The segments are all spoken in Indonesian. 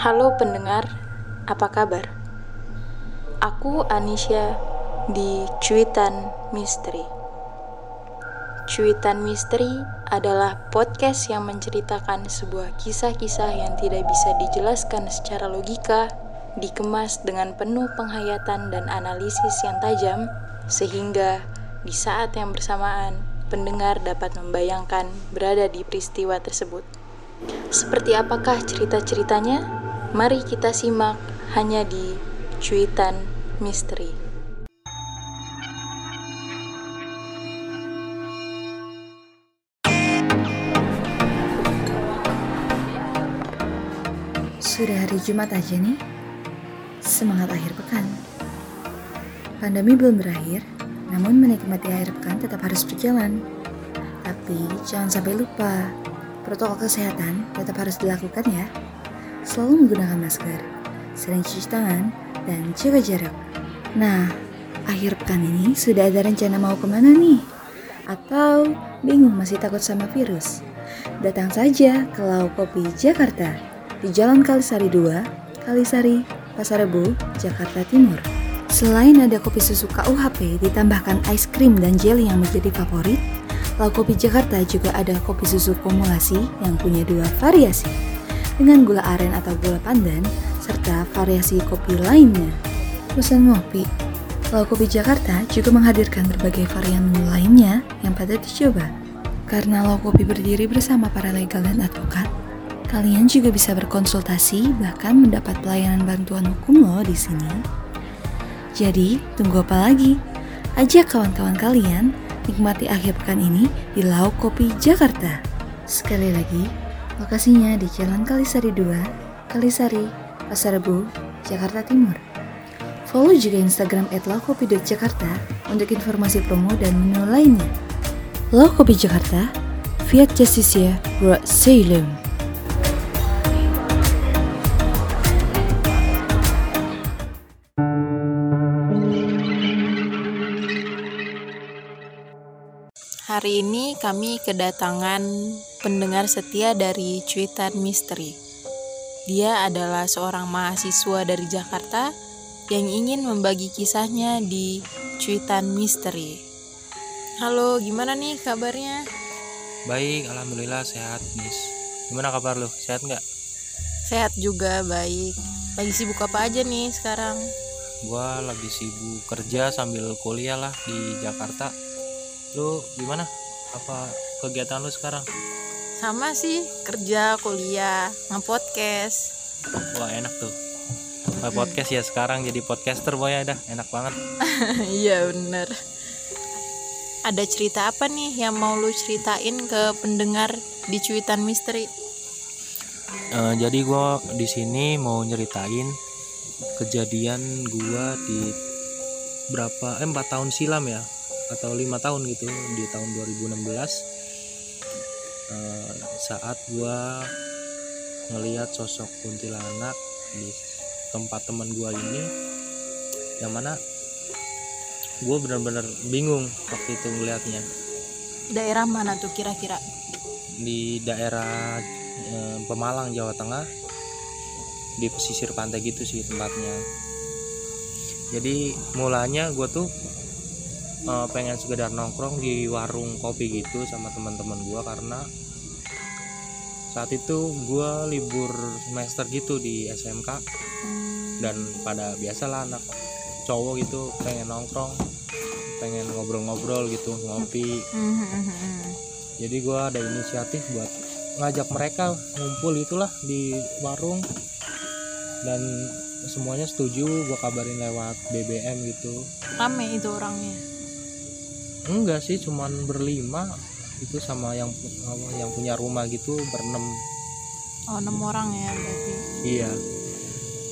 Halo pendengar, apa kabar? Aku Anisha di Cuitan Misteri. Cuitan Misteri adalah podcast yang menceritakan sebuah kisah-kisah yang tidak bisa dijelaskan secara logika, dikemas dengan penuh penghayatan dan analisis yang tajam, sehingga di saat yang bersamaan pendengar dapat membayangkan berada di peristiwa tersebut. Seperti apakah cerita-ceritanya? Mari kita simak hanya di Cuitan Misteri. Sudah hari Jumat aja nih. Semangat akhir pekan. Pandemi belum berakhir, namun menikmati akhir pekan tetap harus berjalan. Tapi jangan sampai lupa, protokol kesehatan tetap harus dilakukan ya selalu menggunakan masker, sering cuci tangan, dan jaga jarak. Nah, akhir pekan ini sudah ada rencana mau ke mana nih? Atau bingung masih takut sama virus? Datang saja ke Lau Kopi Jakarta di Jalan Kalisari 2, Kalisari, Pasar Jakarta Timur. Selain ada kopi susu KUHP ditambahkan es krim dan jelly yang menjadi favorit, Lau Kopi Jakarta juga ada kopi susu kumulasi yang punya dua variasi dengan gula aren atau gula pandan, serta variasi kopi lainnya. Pesan ngopi, Lau Kopi Jakarta juga menghadirkan berbagai varian menu lainnya yang patut dicoba. Karena Lau Kopi berdiri bersama para legal dan advokat, kalian juga bisa berkonsultasi bahkan mendapat pelayanan bantuan hukum loh di sini. Jadi, tunggu apa lagi? Ajak kawan-kawan kalian nikmati akhir pekan ini di Lau Kopi Jakarta. Sekali lagi, Lokasinya di Jalan Kalisari 2, Kalisari, Pasar Rebo, Jakarta Timur. Follow juga Instagram @laukopi.jakarta untuk informasi promo dan menu lainnya. Lau Kopi Jakarta, Fiat Justicia, Road Salem. Hari ini kami kedatangan pendengar setia dari Cuitan Misteri. Dia adalah seorang mahasiswa dari Jakarta yang ingin membagi kisahnya di Cuitan Misteri. Halo, gimana nih kabarnya? Baik, alhamdulillah sehat, Miss. Gimana kabar lo? Sehat nggak? Sehat juga, baik. Lagi sibuk apa aja nih sekarang? Gua lagi sibuk kerja sambil kuliah lah di Jakarta. Lu gimana? Apa kegiatan lu sekarang? Sama sih, kerja, kuliah, nge-podcast. Wah enak tuh. Nge podcast ya sekarang jadi podcaster boy ya dah enak banget. Iya bener. Ada cerita apa nih yang mau lu ceritain ke pendengar di cuitan misteri? Uh, jadi gua di sini mau nyeritain kejadian gua di berapa eh 4 tahun silam ya atau lima tahun gitu di tahun 2016 Eh, saat gua ngelihat sosok kuntilanak di tempat teman gua ini yang mana gue benar-benar bingung waktu itu ngelihatnya daerah mana tuh kira-kira? Di daerah e, Pemalang Jawa Tengah. Di pesisir pantai gitu sih tempatnya. Jadi mulanya gue tuh e, pengen sekedar nongkrong di warung kopi gitu sama teman-teman gue karena saat itu gue libur semester gitu di SMK dan pada biasalah anak cowok gitu pengen nongkrong pengen ngobrol-ngobrol gitu ngopi. Jadi gue ada inisiatif buat ngajak mereka ngumpul itulah di warung. Dan semuanya setuju gue kabarin lewat BBM gitu. Rame itu orangnya enggak sih cuman berlima itu sama yang yang punya rumah gitu berenam. Oh enam orang ya berarti. Iya.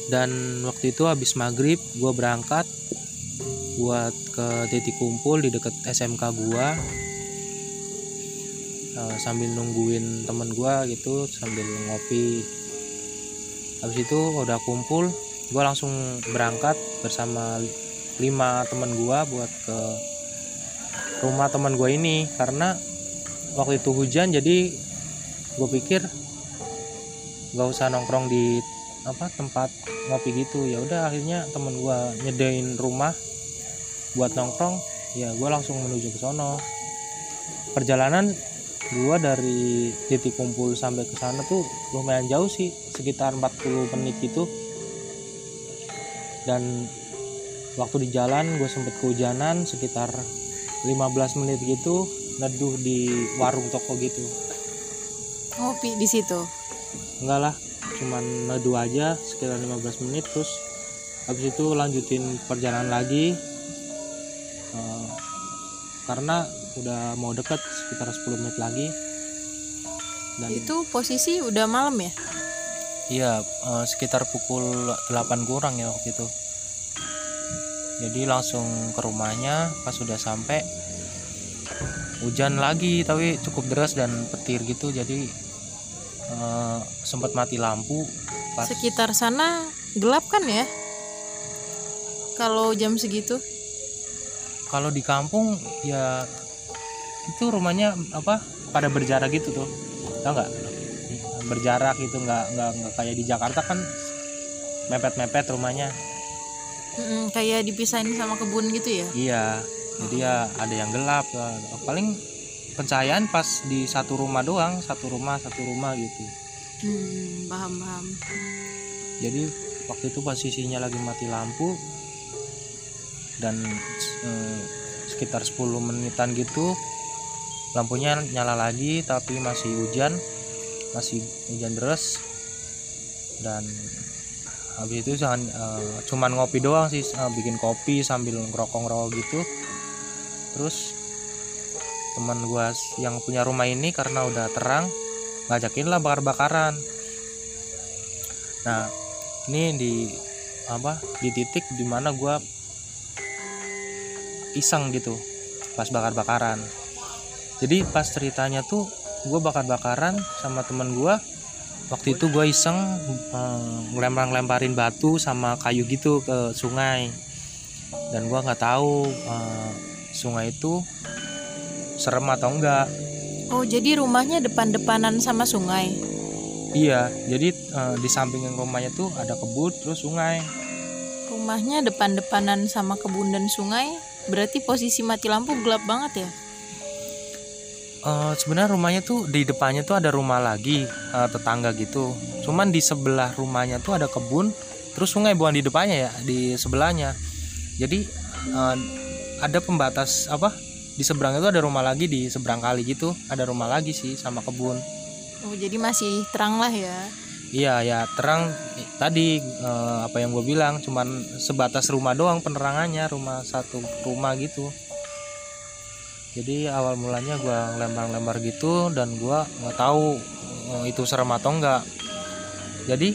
Dan waktu itu habis maghrib gue berangkat buat ke titik kumpul di dekat SMK gua. Uh, sambil nungguin temen gua gitu sambil ngopi. Habis itu udah kumpul gue langsung berangkat bersama lima temen gua buat ke rumah teman gue ini. Karena waktu itu hujan jadi gue pikir gak usah nongkrong di apa tempat ngopi gitu. Ya udah akhirnya temen gue nyedain rumah buat nongkrong. Ya gue langsung menuju ke sono. Perjalanan gue dari titik kumpul sampai ke sana tuh lumayan jauh sih sekitar 40 menit gitu. Dan waktu di jalan gue sempet kehujanan sekitar 15 menit gitu neduh di warung toko gitu. Ngopi di situ? Enggak lah cuman neduh aja sekitar 15 menit terus habis itu lanjutin perjalanan lagi. Eh, karena udah mau deket sekitar 10 menit lagi. Dan itu posisi udah malam ya? Iya eh, sekitar pukul 8 kurang ya waktu itu jadi langsung ke rumahnya pas sudah sampai hujan lagi tapi cukup deras dan petir gitu. Jadi eh, sempat mati lampu pas sekitar sana gelap kan ya? Kalau jam segitu? Kalau di kampung ya itu rumahnya apa pada berjarak gitu tuh. Tau nggak? Berjarak gitu nggak nggak nggak kayak di Jakarta kan mepet-mepet rumahnya Mm-mm, kayak dipisahin sama kebun gitu ya? Iya jadi ya ada yang gelap. Paling pencahayaan pas di satu rumah doang satu rumah satu rumah gitu. Hmm, paham paham. Jadi waktu itu posisinya lagi mati lampu dan eh, sekitar 10 menitan gitu lampunya nyala lagi tapi masih hujan masih hujan deras dan habis itu eh, cuman ngopi doang sih eh, bikin kopi sambil ngerokok-ngerokok gitu. Terus teman gua yang punya rumah ini karena udah terang ngajakin lah bakar-bakaran. Nah ini di apa di titik di mana gua iseng gitu pas bakar-bakaran. Jadi pas ceritanya tuh gue bakar-bakaran sama temen gue waktu itu gue iseng eh, ngelempar-lemparin batu sama kayu gitu ke sungai. Dan gue nggak tahu eh, sungai itu serem atau enggak. Oh jadi rumahnya depan-depanan sama sungai? Iya jadi eh, di samping rumahnya tuh ada kebun terus sungai. Rumahnya depan-depanan sama kebun dan sungai berarti posisi mati lampu gelap banget ya Eh, sebenarnya rumahnya tuh di depannya tuh ada rumah lagi eh, tetangga gitu. Cuman di sebelah rumahnya tuh ada kebun, terus sungai bukan di depannya ya, di sebelahnya. Jadi eh, ada pembatas apa? Di seberang itu ada rumah lagi di seberang kali gitu, ada rumah lagi sih sama kebun. oh jadi masih terang lah ya Iya ya terang tadi eh, apa yang gue bilang cuman sebatas rumah doang penerangannya rumah satu rumah gitu. Jadi awal mulanya gue lempar-lempar gitu dan gue nggak tahu eh, itu serem atau enggak. Jadi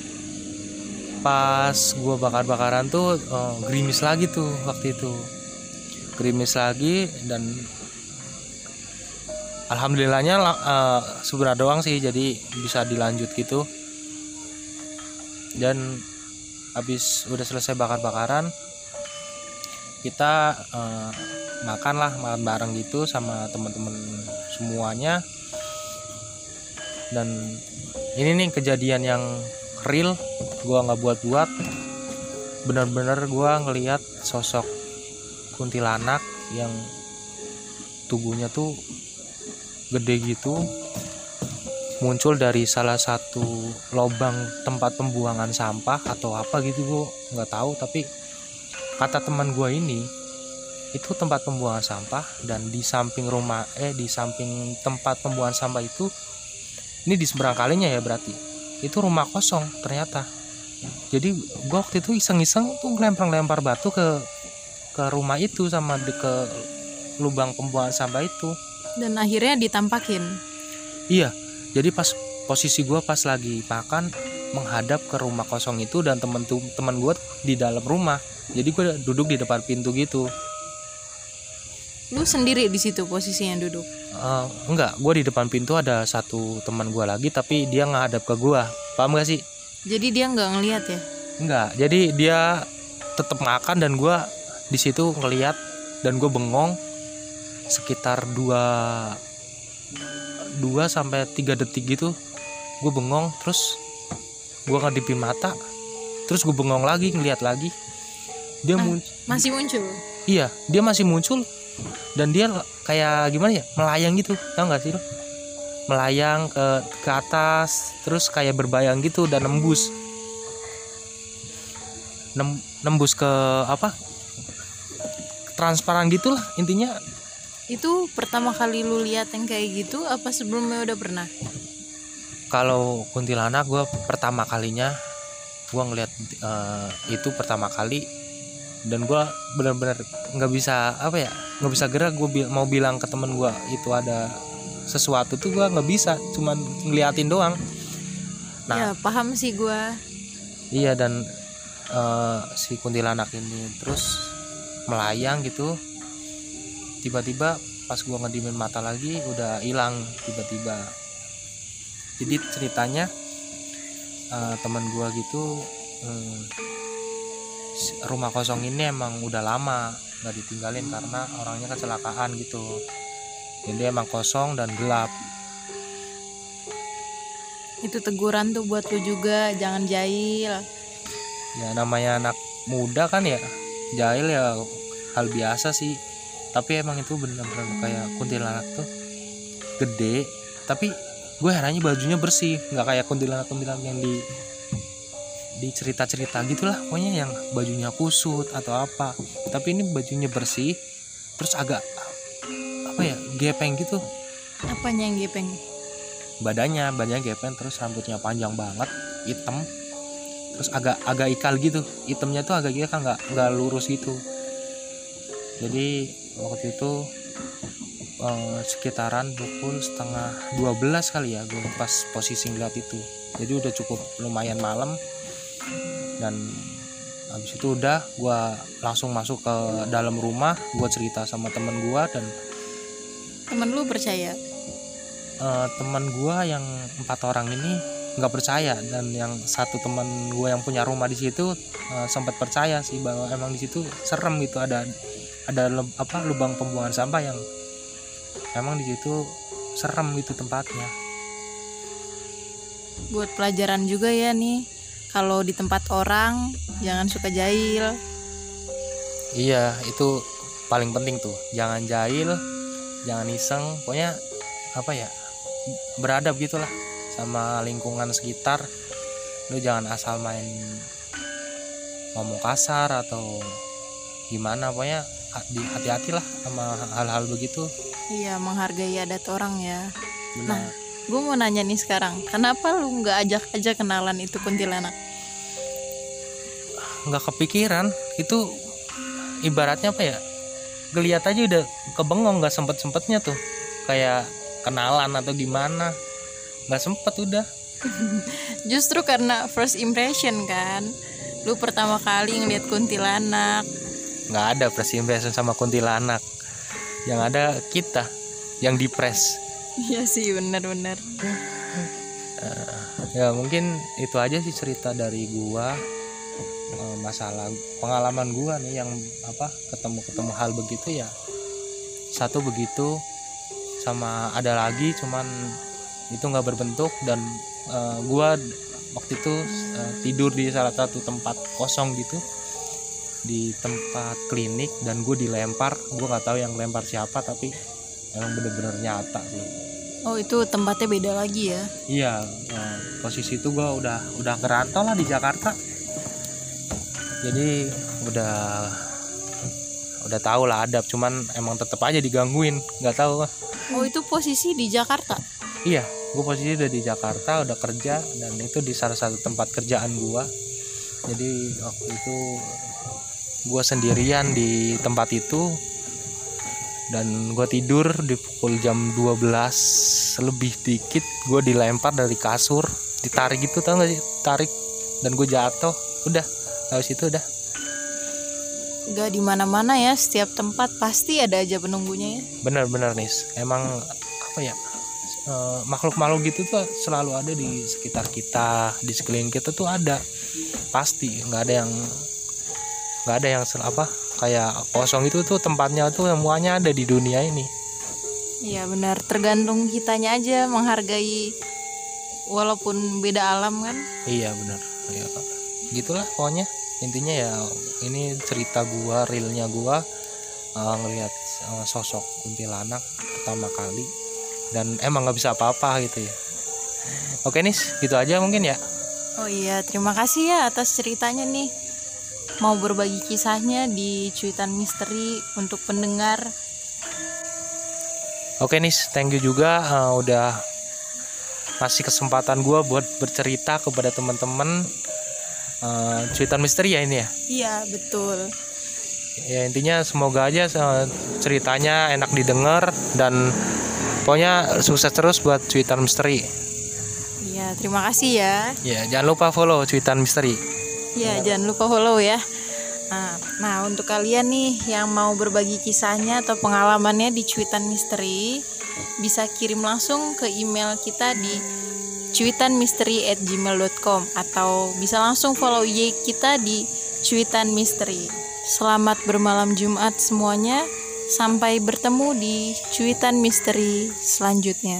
pas gue bakar-bakaran tuh eh, gerimis lagi tuh waktu itu gerimis lagi dan alhamdulillahnya la- sebenarnya doang sih jadi bisa dilanjut gitu dan habis udah selesai bakar-bakaran kita eh, makan lah makan bareng gitu sama teman-teman semuanya. Dan ini nih kejadian yang real gua nggak buat-buat. Bener-bener gua ngelihat sosok kuntilanak yang tubuhnya tuh gede gitu muncul dari salah satu lubang tempat pembuangan sampah atau apa gitu gua nggak tahu. Tapi kata teman gua ini itu tempat pembuangan sampah dan di samping rumah eh di samping tempat pembuangan sampah itu ini di seberang kalinya ya berarti itu rumah kosong ternyata jadi gua waktu itu iseng-iseng tuh lempar-lempar batu ke ke rumah itu sama di ke lubang pembuangan sampah itu dan akhirnya ditampakin Iya, jadi pas posisi gua pas lagi makan menghadap ke rumah kosong itu dan temen tuh teman gue di dalam rumah. Jadi gue duduk di depan pintu gitu. Lu sendiri di situ posisinya duduk Eh, enggak, gue di depan pintu ada satu teman gua lagi tapi dia ngadap ke gua. Paham gak sih? jadi dia nggak ngelihat ya Enggak. Jadi dia tetap makan dan gua di situ ngeliat dan gue bengong sekitar 2 2 sampai 3 detik gitu. Gue bengong terus gua ngedipin mata terus gue bengong lagi ngeliat lagi dia Ah. muncul Masih muncul. iya dia masih muncul dan dia kayak gimana ya? Melayang gitu tau gak sih lo? Melayang ke ke atas terus kayak berbayang gitu dan nembus. Nem- nembus ke apa? Transparan gitulah intinya. Itu pertama kali lu lihat yang kayak gitu apa sebelumnya udah pernah? kalau kuntilanak gue pertama kalinya gue ngeliat eh, itu pertama kali dan gue benar-benar nggak bisa apa ya nggak bisa gerak gue mau bilang ke temen gue itu ada sesuatu tuh gue nggak bisa cuman ngeliatin doang Nah. Ya, paham sih gua. iya dan eh, si kuntilanak ini terus melayang gitu tiba-tiba pas gue ngedimin mata lagi udah hilang tiba-tiba jadi ceritanya eh, teman gue gitu eh, rumah kosong ini emang udah lama nggak ditinggalin karena orangnya kecelakaan gitu. Jadi emang kosong dan gelap. Itu teguran tuh buat lu juga, jangan jahil. ya namanya anak muda kan ya jahil ya hal biasa sih. Tapi emang itu bener-bener kayak kuntilanak tuh gede. Tapi gue herannya bajunya bersih nggak kayak kuntilanak kuntilanak yang di di cerita-cerita gitulah pokoknya yang bajunya kusut atau apa. Tapi ini bajunya bersih terus agak apa ya gepeng gitu. Apanya yang gepeng? badannya badannya gepeng terus rambutnya panjang banget hitam. Terus agak agak ikal gitu hitamnya tuh agak ikal nggak nggak lurus gitu. Jadi waktu itu eh, sekitaran pukul setengah 12 kali ya gue pas posisi ngeliat itu. Jadi udah cukup lumayan malam dan habis itu udah gue langsung masuk ke dalam rumah gue cerita sama temen gue dan Temen lu percaya? eh, teman gua yang empat orang ini nggak percaya dan yang satu teman gua yang punya rumah di situ eh, sempat percaya sih bahwa emang di situ serem gitu ada ada lub- apa lubang pembuangan sampah yang emang di situ serem gitu tempatnya Buat pelajaran juga ya nih. Kalau di tempat orang jangan suka jahil. iya itu paling penting tuh jangan jahil jangan iseng pokoknya apa ya beradab gitulah sama lingkungan sekitar lu jangan asal main ngomong kasar atau gimana pokoknya ha- di hati-hatilah sama hal-hal begitu Iya, menghargai adat orang ya. benar Nah. Gue mau nanya nih sekarang, kenapa lu nggak ajak aja kenalan itu kuntilanak? Nggak kepikiran. Itu ibaratnya apa ya? Geliat aja udah kebengong nggak sempet sempetnya tuh. Kayak kenalan atau gimana. Nggak sempet udah. Justru karena first impression kan. Lu pertama kali ngeliat kuntilanak. nggak ada first impression sama kuntilanak. Yang ada kita yang dipres Iya sih, benar-benar. ya mungkin itu aja sih cerita dari gua Eh, masalah pengalaman gua nih yang apa ketemu ketemu hal begitu ya satu begitu sama ada lagi cuman itu nggak berbentuk dan eh, gua waktu itu eh, tidur di salah satu tempat kosong gitu di tempat klinik dan gue dilempar gue nggak tahu yang lempar siapa tapi emang bener-bener nyata sih Oh, itu tempatnya beda lagi ya. Iya, eh, posisi itu gua udah udah ngerantau lah di Jakarta. Jadi udah udah tahu lah adab, cuman emang tetep aja digangguin, nggak tahu. Oh, itu posisi di Jakarta. Iya, gue posisi udah di Jakarta, udah kerja dan itu di salah satu tempat kerjaan gua. Jadi waktu itu gua sendirian di tempat itu dan gue tidur di pukul jam 12 lebih dikit gue dilempar dari kasur ditarik gitu tau gak sih tarik dan gue jatuh udah habis itu udah Gak di mana-mana ya, setiap tempat pasti ada aja penunggunya ya. bener-bener nih emang apa ya eh, makhluk-makhluk gitu tuh selalu ada di sekitar kita di sekeliling kita tuh ada pasti nggak ada yang nggak ada yang sel- apa kayak kosong itu tuh tempatnya tuh semuanya ada di dunia ini Iya benar, tergantung kitanya aja menghargai walaupun beda alam kan. iya bener Iya, Kak. Gitulah pokoknya. Intinya ya ini cerita gua realnya gua uh, ngelihat uh, sosok kuntilanak pertama kali. Dan emang nggak bisa apa-apa gitu ya. Oke nih gitu aja mungkin ya. Oh iya, terima kasih ya atas ceritanya nih. Mau berbagi kisahnya di cuitan misteri untuk pendengar. Oke nih, thank you juga uh, udah kasih kesempatan gua buat bercerita kepada teman-teman uh, cuitan misteri ya ini ya. Iya, betul. Ya intinya semoga aja uh, ceritanya enak didengar dan pokoknya sukses terus buat cuitan misteri. Iya, terima kasih ya. Ya, jangan lupa follow cuitan misteri. Ya, jangan lupa follow ya. Nah, nah, untuk kalian nih yang mau berbagi kisahnya atau pengalamannya di cuitan misteri, bisa kirim langsung ke email kita di cuitanmisteri@gmail.com atau bisa langsung follow IG kita di cuitan misteri. Selamat bermalam Jumat semuanya. Sampai bertemu di cuitan misteri selanjutnya.